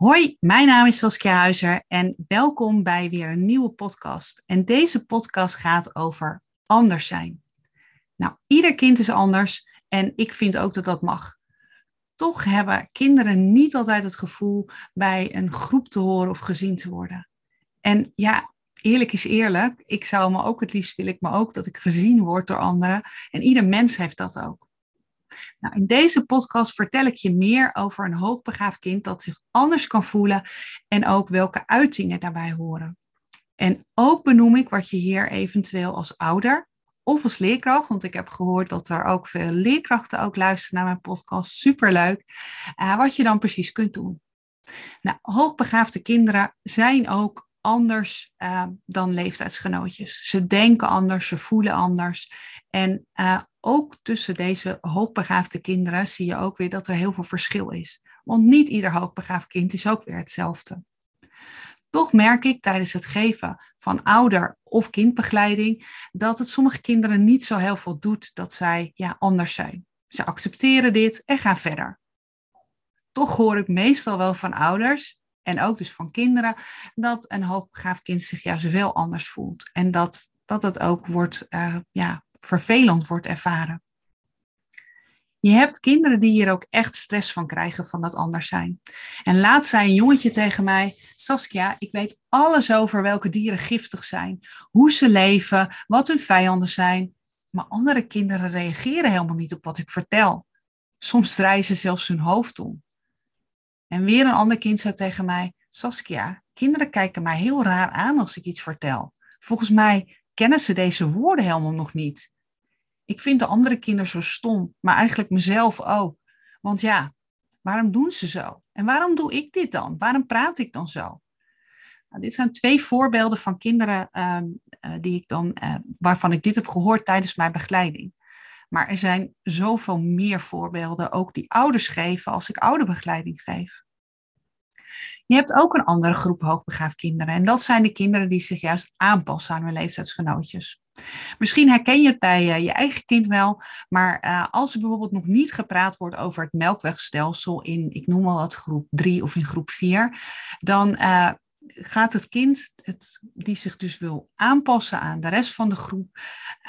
Hoi, mijn naam is Saskia Huizer en welkom bij weer een nieuwe podcast. En deze podcast gaat over anders zijn. Nou, ieder kind is anders en ik vind ook dat dat mag. Toch hebben kinderen niet altijd het gevoel bij een groep te horen of gezien te worden. En ja, eerlijk is eerlijk, ik zou me ook het liefst wil ik me ook dat ik gezien word door anderen. En ieder mens heeft dat ook. Nou, in deze podcast vertel ik je meer over een hoogbegaafd kind dat zich anders kan voelen en ook welke uitingen daarbij horen. En ook benoem ik wat je hier eventueel als ouder of als leerkracht, want ik heb gehoord dat er ook veel leerkrachten ook luisteren naar mijn podcast. Superleuk. Uh, wat je dan precies kunt doen. Nou, hoogbegaafde kinderen zijn ook anders uh, dan leeftijdsgenootjes. Ze denken anders, ze voelen anders. En uh, ook tussen deze hoogbegaafde kinderen zie je ook weer dat er heel veel verschil is. Want niet ieder hoogbegaafd kind is ook weer hetzelfde. Toch merk ik tijdens het geven van ouder- of kindbegeleiding dat het sommige kinderen niet zo heel veel doet dat zij ja, anders zijn. Ze accepteren dit en gaan verder. Toch hoor ik meestal wel van ouders en ook dus van kinderen dat een hoogbegaafd kind zich juist wel anders voelt. En dat dat het ook wordt, uh, ja, vervelend wordt ervaren. Je hebt kinderen die hier ook echt stress van krijgen van dat anders zijn. En laatst zei een jongetje tegen mij: Saskia, ik weet alles over welke dieren giftig zijn, hoe ze leven, wat hun vijanden zijn. Maar andere kinderen reageren helemaal niet op wat ik vertel. Soms draaien ze zelfs hun hoofd om. En weer een ander kind zei tegen mij: Saskia, kinderen kijken mij heel raar aan als ik iets vertel. Volgens mij kennen ze deze woorden helemaal nog niet. Ik vind de andere kinderen zo stom, maar eigenlijk mezelf ook. Want ja, waarom doen ze zo? En waarom doe ik dit dan? Waarom praat ik dan zo? Nou, dit zijn twee voorbeelden van kinderen uh, die ik dan, uh, waarvan ik dit heb gehoord tijdens mijn begeleiding. Maar er zijn zoveel meer voorbeelden, ook die ouders geven als ik ouderbegeleiding geef. Je hebt ook een andere groep hoogbegaafd kinderen. En dat zijn de kinderen die zich juist aanpassen aan hun leeftijdsgenootjes. Misschien herken je het bij uh, je eigen kind wel, maar uh, als er bijvoorbeeld nog niet gepraat wordt over het melkwegstelsel in, ik noem maar wat, groep 3 of in groep 4, dan uh, gaat het kind, het, die zich dus wil aanpassen aan de rest van de groep,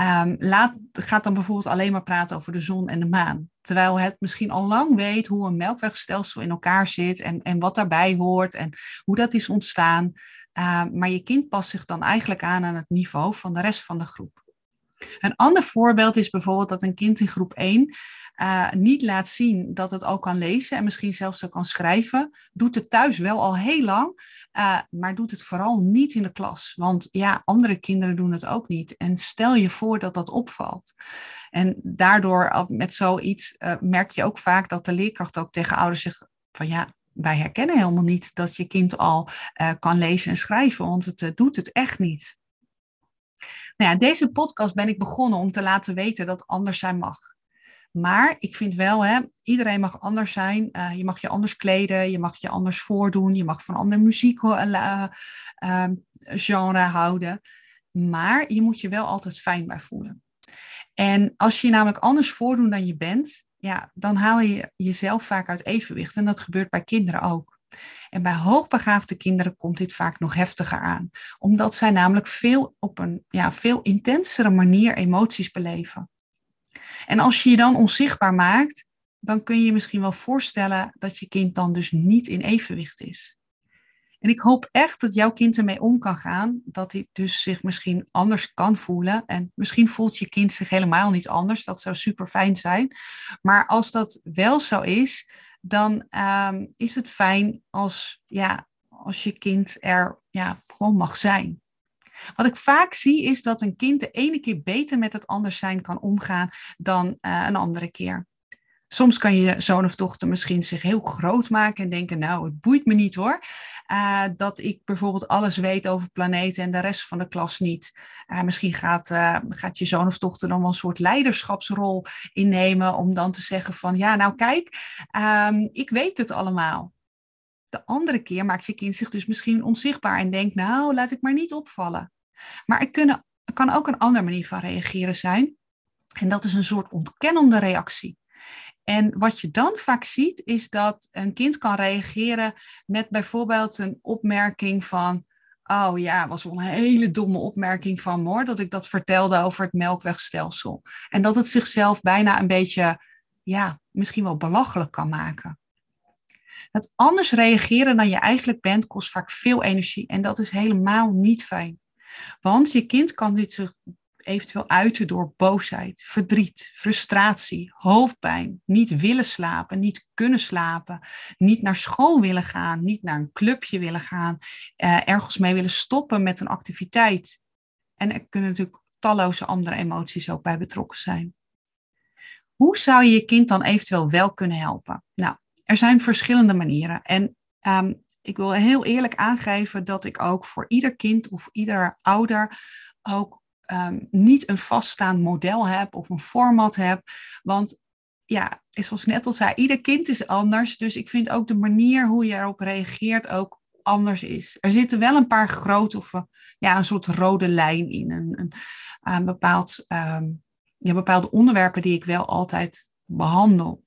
um, laat, gaat dan bijvoorbeeld alleen maar praten over de zon en de maan. Terwijl het misschien al lang weet hoe een melkwegstelsel in elkaar zit en, en wat daarbij hoort en hoe dat is ontstaan. Uh, maar je kind past zich dan eigenlijk aan aan het niveau van de rest van de groep. Een ander voorbeeld is bijvoorbeeld dat een kind in groep 1 uh, niet laat zien dat het al kan lezen en misschien zelfs ook kan schrijven. Doet het thuis wel al heel lang, uh, maar doet het vooral niet in de klas. Want ja, andere kinderen doen het ook niet. En stel je voor dat dat opvalt. En daardoor met zoiets uh, merk je ook vaak dat de leerkracht ook tegen ouders zegt van ja, wij herkennen helemaal niet dat je kind al kan lezen en schrijven, want het doet het echt niet. Nou deze podcast ben ik begonnen om te laten weten dat anders zijn mag. Maar ik vind wel, hè, iedereen mag anders zijn. Uh, je mag je anders kleden, je mag je anders voordoen, je mag van ander muziekgenre uh, uh, houden. Maar je moet je wel altijd fijn bij voelen. En als je je namelijk anders voordoet dan je bent, ja, dan haal je jezelf vaak uit evenwicht. En dat gebeurt bij kinderen ook. En bij hoogbegaafde kinderen komt dit vaak nog heftiger aan, omdat zij namelijk veel op een ja, veel intensere manier emoties beleven. En als je je dan onzichtbaar maakt, dan kun je je misschien wel voorstellen dat je kind dan dus niet in evenwicht is. En ik hoop echt dat jouw kind ermee om kan gaan, dat hij dus zich misschien anders kan voelen. En misschien voelt je kind zich helemaal niet anders, dat zou super fijn zijn. Maar als dat wel zo is, dan um, is het fijn als, ja, als je kind er ja, gewoon mag zijn. Wat ik vaak zie is dat een kind de ene keer beter met het anders zijn kan omgaan dan uh, een andere keer. Soms kan je zoon of dochter misschien zich heel groot maken en denken, nou, het boeit me niet hoor, uh, dat ik bijvoorbeeld alles weet over planeten en de rest van de klas niet. Uh, misschien gaat, uh, gaat je zoon of dochter dan wel een soort leiderschapsrol innemen om dan te zeggen van, ja, nou kijk, um, ik weet het allemaal. De andere keer maakt je kind zich dus misschien onzichtbaar en denkt, nou, laat ik maar niet opvallen. Maar er, kunnen, er kan ook een andere manier van reageren zijn. En dat is een soort ontkennende reactie. En wat je dan vaak ziet, is dat een kind kan reageren met bijvoorbeeld een opmerking van. Oh ja, was wel een hele domme opmerking van dat ik dat vertelde over het melkwegstelsel. En dat het zichzelf bijna een beetje, ja, misschien wel belachelijk kan maken. Het anders reageren dan je eigenlijk bent kost vaak veel energie en dat is helemaal niet fijn. Want je kind kan dit zich eventueel uiten door boosheid, verdriet, frustratie, hoofdpijn, niet willen slapen, niet kunnen slapen, niet naar school willen gaan, niet naar een clubje willen gaan, eh, ergens mee willen stoppen met een activiteit. En er kunnen natuurlijk talloze andere emoties ook bij betrokken zijn. Hoe zou je je kind dan eventueel wel kunnen helpen? Nou, er zijn verschillende manieren. En ehm, ik wil heel eerlijk aangeven dat ik ook voor ieder kind of ieder ouder ook ehm, niet een vaststaand model heb of een format heb. Want ja, zoals net al zei, ieder kind is anders. Dus ik vind ook de manier hoe je erop reageert ook anders is. Er zitten wel een paar grote of ja, een soort rode lijn in. Een, een, bepaald, ehm, ja, bepaalde onderwerpen die ik wel altijd behandel.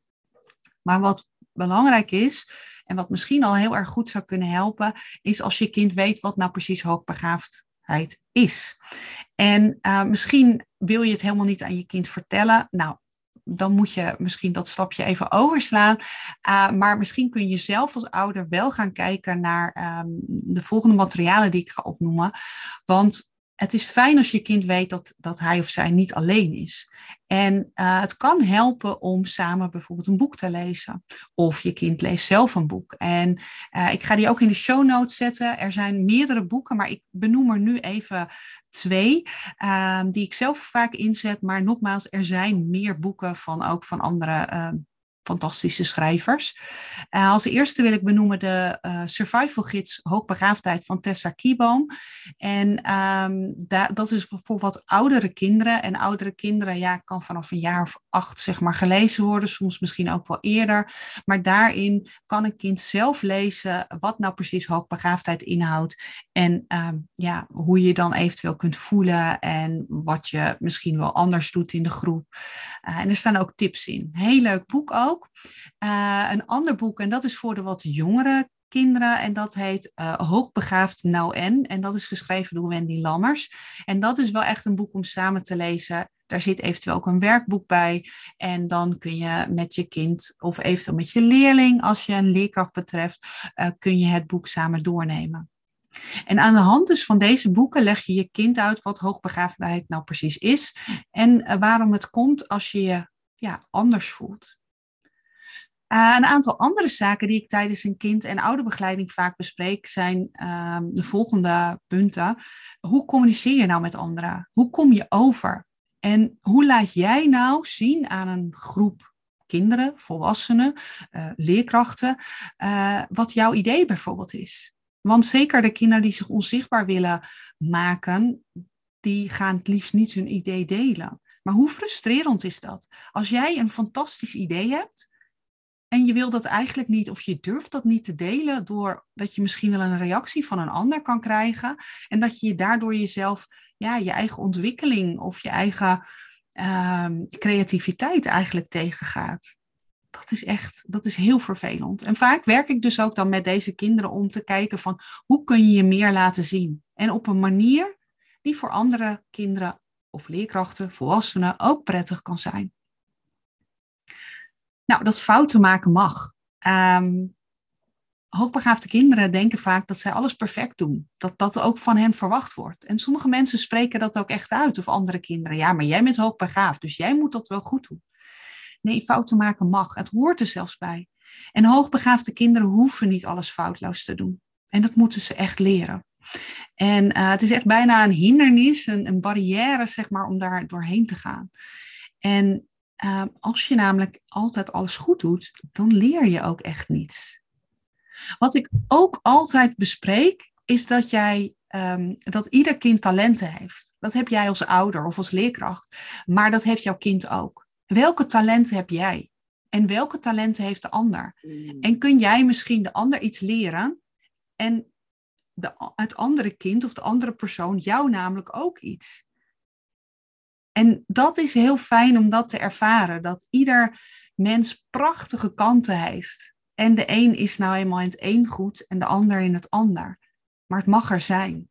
Maar wat belangrijk is, en wat misschien al heel erg goed zou kunnen helpen, is als je kind weet wat nou precies is. En uh, misschien wil je het helemaal niet aan je kind vertellen. Nou, dan moet je misschien dat stapje even overslaan. Uh, maar misschien kun je zelf als ouder wel gaan kijken naar um, de volgende materialen die ik ga opnoemen. Want het is fijn als je kind weet dat, dat hij of zij niet alleen is. En uh, het kan helpen om samen bijvoorbeeld een boek te lezen. Of je kind leest zelf een boek. En uh, ik ga die ook in de show notes zetten. Er zijn meerdere boeken, maar ik benoem er nu even twee. Uh, die ik zelf vaak inzet. Maar nogmaals, er zijn meer boeken van ook van andere ehm, fantastische schrijvers. Uh, als eerste wil ik benoemen de uh, survival gids Hoogbegaafdheid van Tessa Kieboom. En um, dat is voor wat oudere kinderen. En oudere kinderen ja, kan vanaf een jaar of acht zeg maar, gelezen worden, soms misschien ook wel eerder. Maar daarin kan een kind zelf lezen wat nou precies hoogbegaafdheid inhoudt. En um, ja, hoe je dan eventueel kunt voelen en wat je misschien wel anders doet in de groep. Uh, en er staan ook tips in. Heel leuk boek ook. Uh, een ander boek, en dat is voor de wat jongere kinderen. En dat heet uh, Hoogbegaafd Nou En. En dat is geschreven door Wendy Lammers. En dat is wel echt een boek om samen te lezen. Daar zit eventueel ook een werkboek bij. En dan kun je met je kind of eventueel met je leerling, als je een leerkracht betreft, uh, kun je het boek samen doornemen. En aan de hand dus van deze boeken leg je je kind uit wat hoogbegaafdheid nou precies is en waarom het komt als je je ja, anders voelt. Uh, een aantal andere zaken die ik tijdens een kind- en ouderbegeleiding vaak bespreek zijn uh, de volgende punten. Hoe communiceer je nou met anderen? Hoe kom je over? En hoe laat jij nou zien aan een groep kinderen, volwassenen, uh, leerkrachten, eh, wat jouw idee bijvoorbeeld is? Want zeker de kinderen die zich onzichtbaar willen maken, die gaan het liefst niet hun idee delen. Maar hoe frustrerend is dat? Als jij een fantastisch idee hebt, en je wil dat eigenlijk niet, of je durft dat niet te delen, doordat je misschien wel een reactie van een ander kan krijgen. En dat je daardoor jezelf, ja, je eigen ontwikkeling of je eigen um, creativiteit eigenlijk tegengaat. Dat is echt, dat is heel vervelend. En vaak werk ik dus ook dan met deze kinderen om te kijken van hoe kun je je meer laten zien. En op een manier die voor andere kinderen of leerkrachten, volwassenen ook prettig kan zijn. Nou, dat fouten maken mag. Um, hoogbegaafde kinderen denken vaak dat zij alles perfect doen. Dat dat ook van hen verwacht wordt. En sommige mensen spreken dat ook echt uit, of andere kinderen. Ja, maar jij bent hoogbegaafd, dus jij moet dat wel goed doen. Nee, fouten maken mag. Het hoort er zelfs bij. En hoogbegaafde kinderen hoeven niet alles foutloos te doen. En dat moeten ze echt leren. En uh, het is echt bijna een hindernis, een, een barrière, zeg maar, om daar doorheen te gaan. En uh, als je namelijk altijd alles goed doet, dan leer je ook echt niets. Wat ik ook altijd bespreek, is dat jij um, dat ieder kind talenten heeft. Dat heb jij als ouder of als leerkracht, maar dat heeft jouw kind ook. Welke talenten heb jij? En welke talenten heeft de ander? Mm. En kun jij misschien de ander iets leren en de, het andere kind of de andere persoon jou namelijk ook iets? En dat is heel fijn om dat te ervaren. Dat ieder mens prachtige kanten heeft. En de een is nou eenmaal in het een goed en de ander in het ander. Maar het mag er zijn.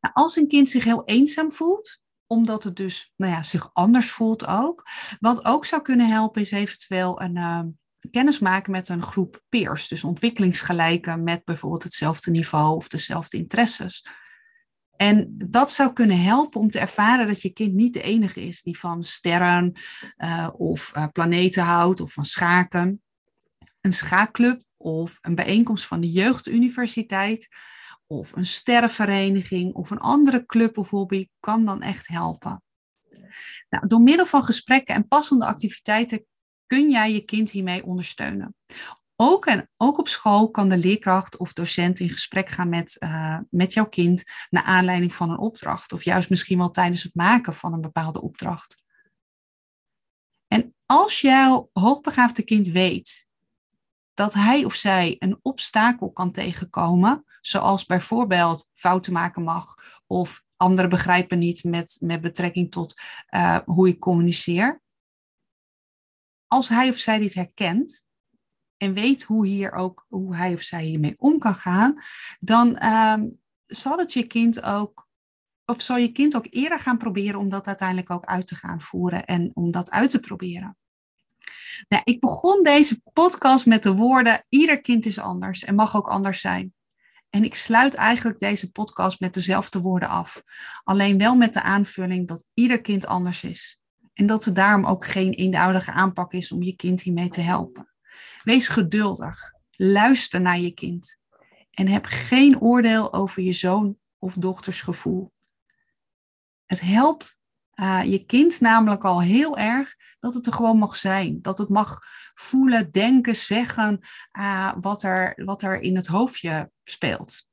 Nou, als een kind zich heel eenzaam voelt, omdat het dus nou ja, zich anders voelt ook. Wat ook zou kunnen helpen is eventueel een uh, kennis maken met een groep peers. Dus ontwikkelingsgelijken met bijvoorbeeld hetzelfde niveau of dezelfde interesses. En dat zou kunnen helpen om te ervaren dat je kind niet de enige is die van sterren uh, of uh, planeten houdt of van schaken. Een schaakclub of een bijeenkomst van de jeugduniversiteit of een sterrenvereniging of een andere club of hobby kan dan echt helpen. Nou, door middel van gesprekken en passende activiteiten kun jij je kind hiermee ondersteunen. Ook, en, ook op school kan de leerkracht of docent in gesprek gaan met, uh, met jouw kind naar aanleiding van een opdracht. Of juist misschien wel tijdens het maken van een bepaalde opdracht. En als jouw hoogbegaafde kind weet dat hij of zij een obstakel kan tegenkomen, zoals bijvoorbeeld fouten maken mag of anderen begrijpen niet met, met betrekking tot uh, hoe ik communiceer. Als hij of zij dit herkent en weet hoe, hier ook, hoe hij of zij hiermee om kan gaan, dan um, zal het je kind ook, of zal je kind ook eerder gaan proberen om dat uiteindelijk ook uit te gaan voeren en om dat uit te proberen. Nou, ik begon deze podcast met de woorden: ieder kind is anders en mag ook anders zijn. En ik sluit eigenlijk deze podcast met dezelfde woorden af. Alleen wel met de aanvulling dat ieder kind anders is. En dat er daarom ook geen eenduidige aanpak is om je kind hiermee te helpen. Wees geduldig. Luister naar je kind. En heb geen oordeel over je zoon of dochters gevoel. Het helpt uh, je kind namelijk al heel erg dat het er gewoon mag zijn. Dat het mag voelen, denken, zeggen uh, wat, er, wat er in het hoofdje speelt.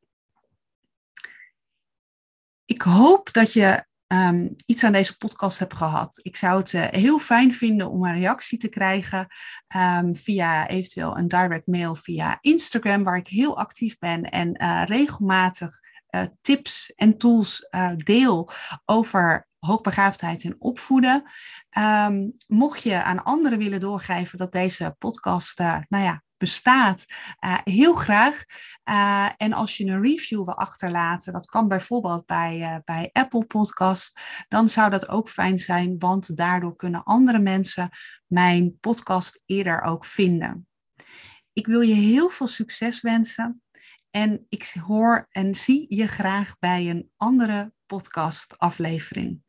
Ik hoop dat je um, iets aan deze podcast hebt gehad. Ik zou het uh, heel fijn vinden om een reactie te krijgen um, via eventueel een direct mail via Instagram, waar ik heel actief ben en uh, regelmatig uh, tips en tools deel over hoogbegaafdheid en opvoeden. Um, mocht je aan anderen willen doorgeven dat deze podcast nou ja, bestaat, uh, heel graag. Uh, en als je een review wil achterlaten, dat kan bijvoorbeeld bij, bij Apple Podcast, dan zou dat ook fijn zijn, want daardoor kunnen andere mensen mijn podcast eerder ook vinden. Ik wil je heel veel succes wensen. En ik hoor en zie je graag bij een andere podcast aflevering.